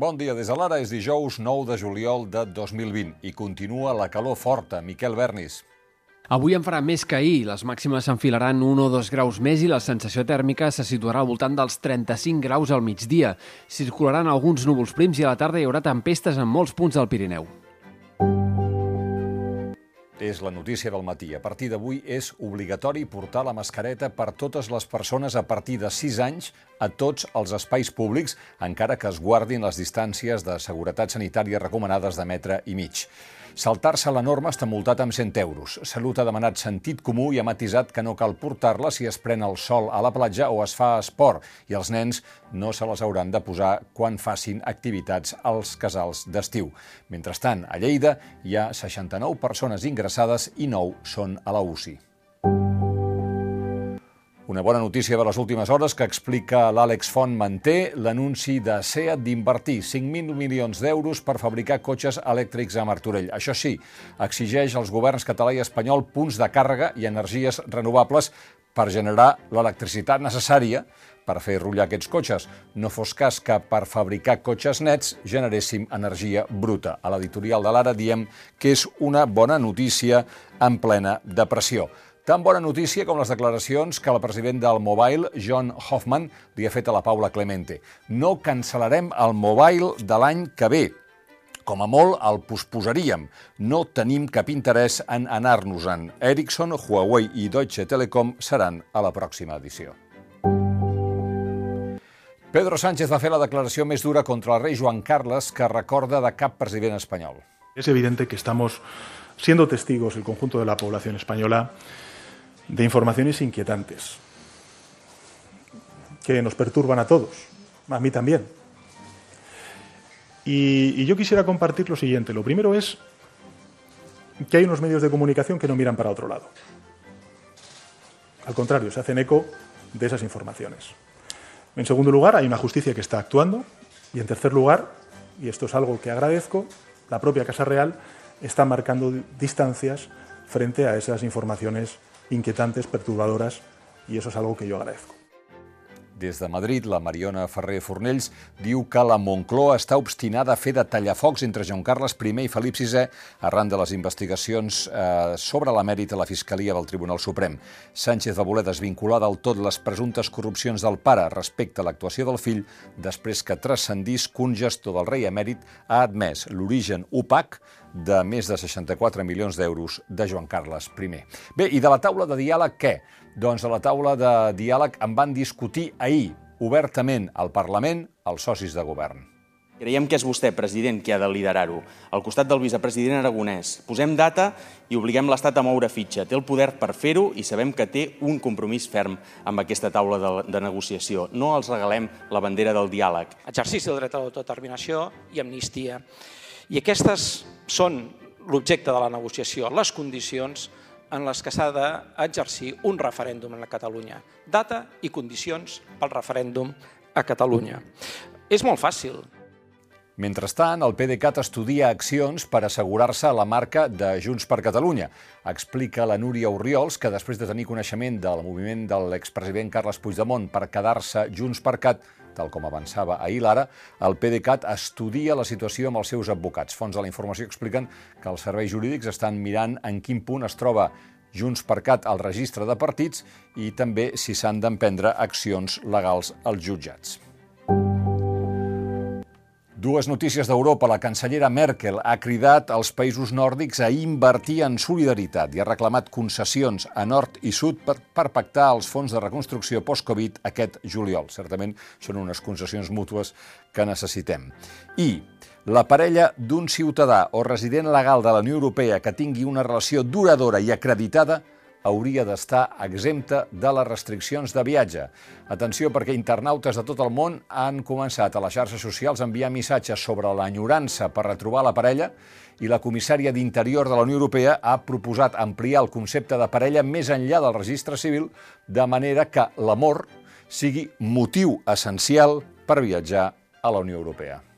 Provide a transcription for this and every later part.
Bon dia des de l'ara, és dijous 9 de juliol de 2020 i continua la calor forta. Miquel Bernis. Avui en farà més que ahir. Les màximes s'enfilaran 1 o 2 graus més i la sensació tèrmica se situarà al voltant dels 35 graus al migdia. Circularan alguns núvols prims i a la tarda hi haurà tempestes en molts punts del Pirineu és la notícia del matí. A partir d'avui és obligatori portar la mascareta per totes les persones a partir de 6 anys a tots els espais públics, encara que es guardin les distàncies de seguretat sanitària recomanades de metre i mig. Saltar-se la norma està multat amb 100 euros. Salut ha demanat sentit comú i ha matisat que no cal portar-la si es pren el sol a la platja o es fa esport i els nens no se les hauran de posar quan facin activitats als casals d'estiu. Mentrestant, a Lleida hi ha 69 persones ingressades i 9 són a la UCI. Una bona notícia de les últimes hores que explica l'Àlex Font manté l'anunci de SEAT d'invertir 5.000 milions d'euros per fabricar cotxes elèctrics a Martorell. Això sí, exigeix als governs català i espanyol punts de càrrega i energies renovables per generar l'electricitat necessària per fer rullar aquests cotxes. No fos cas que per fabricar cotxes nets generéssim energia bruta. A l'editorial de l'Ara diem que és una bona notícia en plena depressió. Tan bona notícia com les declaracions que el president del Mobile, John Hoffman, li ha fet a la Paula Clemente. No cancel·larem el Mobile de l'any que ve. Com a molt el posposaríem. No tenim cap interès en anar-nos-en. Ericsson, Huawei i Deutsche Telekom seran a la pròxima edició. Pedro Sánchez va fer la declaració més dura contra el rei Joan Carles que recorda de cap president espanyol. Es evidente que estamos siendo testigos el conjunto de la población española de informaciones inquietantes que nos perturban a todos, a mí también. Y, yo quisiera compartir lo siguiente. Lo primero es que hay unos medios de comunicación que no miran para otro lado. Al contrario, se hacen eco de esas informaciones. En segundo lugar, hay una justicia que está actuando. Y en tercer lugar, y esto es algo que agradezco, la propia Casa Real está marcando distancias frente a esas informaciones inquietantes, perturbadoras, y eso es algo que yo agradezco. Des de Madrid, la Mariona Ferrer Fornells diu que la Moncloa està obstinada a fer de tallafocs entre Joan Carles I i Felip VI arran de les investigacions eh, sobre la mèrit a la Fiscalia del Tribunal Suprem. Sánchez va voler desvincular del tot les presumptes corrupcions del pare respecte a l'actuació del fill després que transcendís que un gestor del rei emèrit ha admès l'origen opac de més de 64 milions d'euros de Joan Carles I. Bé, i de la taula de diàleg què? Doncs a la taula de diàleg en van discutir ahir, obertament, al Parlament, els socis de govern. Creiem que és vostè, president, qui ha de liderar-ho. Al costat del vicepresident aragonès. Posem data i obliguem l'Estat a moure fitxa. Té el poder per fer-ho i sabem que té un compromís ferm amb aquesta taula de, de negociació. No els regalem la bandera del diàleg. Exercici del dret a l'autodeterminació i amnistia. I aquestes són l'objecte de la negociació, les condicions en les que s'ha d'exercir un referèndum a Catalunya. Data i condicions pel referèndum a Catalunya. És molt fàcil. Mentrestant, el PDeCAT estudia accions per assegurar-se la marca de Junts per Catalunya. Explica la Núria Oriols que després de tenir coneixement del moviment de l'expresident Carles Puigdemont per quedar-se Junts per Cat, tal com avançava ahir l'ara, el PDeCAT estudia la situació amb els seus advocats. Fons de la informació expliquen que els serveis jurídics estan mirant en quin punt es troba Junts per Cat al registre de partits i també si s'han d'emprendre accions legals als jutjats. Dues notícies d'Europa. La cancellera Merkel ha cridat als països nòrdics a invertir en solidaritat i ha reclamat concessions a nord i sud per, per pactar els fons de reconstrucció post-Covid aquest juliol. Certament són unes concessions mútues que necessitem. I la parella d'un ciutadà o resident legal de la Unió Europea que tingui una relació duradora i acreditada hauria d'estar exempta de les restriccions de viatge. Atenció perquè internautes de tot el món han començat a les xarxes socials a enviar missatges sobre l'enyorança per retrobar la parella i la comissària d'Interior de la Unió Europea ha proposat ampliar el concepte de parella més enllà del registre civil de manera que l'amor sigui motiu essencial per viatjar a la Unió Europea.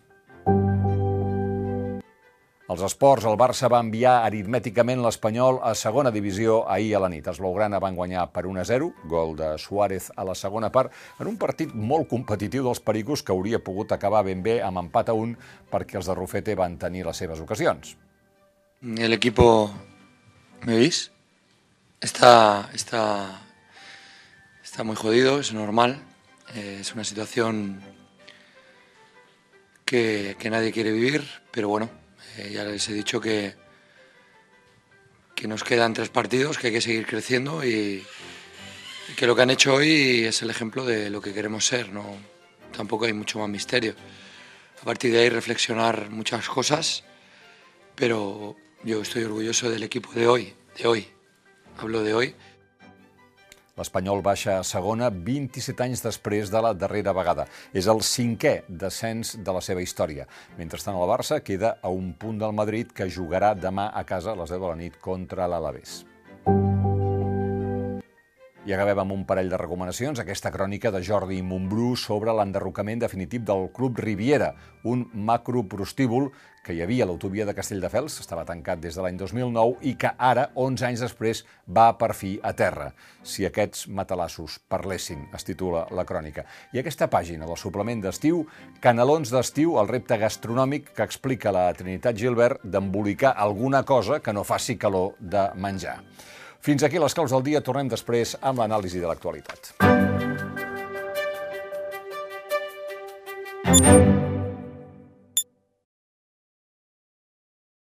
Els esports, el Barça va enviar aritmèticament l'Espanyol a segona divisió ahir a la nit. Els Blaugrana van guanyar per 1-0, gol de Suárez a la segona part, en un partit molt competitiu dels Pericos que hauria pogut acabar ben bé amb empat a un perquè els de Rufete van tenir les seves ocasions. El equipo, ¿me veis? Está, está, está muy jodido, es normal. Eh, es una situación que, que, nadie quiere vivir, pero bueno, eh, ya les he dicho que, que nos quedan tres partidos, que hay que seguir creciendo y, y, que lo que han hecho hoy es el ejemplo de lo que queremos ser. No, tampoco hay mucho más misterio. A partir de ahí reflexionar muchas cosas, pero yo estoy orgulloso del equipo de hoy, de hoy. Hablo de hoy. L'Espanyol baixa a segona 27 anys després de la darrera vegada. És el cinquè descens de la seva història. Mentrestant, el Barça queda a un punt del Madrid que jugarà demà a casa a les 10 de la nit contra l'Alavés. I acabem amb un parell de recomanacions. Aquesta crònica de Jordi Montbrú sobre l'enderrocament definitiu del Club Riviera, un macroprostíbul que hi havia a l'autovia de Castelldefels, estava tancat des de l'any 2009 i que ara, 11 anys després, va per fi a terra. Si aquests matalassos parlessin, es titula la crònica. I aquesta pàgina del suplement d'estiu, Canelons d'estiu, el repte gastronòmic que explica la Trinitat Gilbert d'embolicar alguna cosa que no faci calor de menjar. Fins aquí les claus del dia. Tornem després amb l'anàlisi de l'actualitat.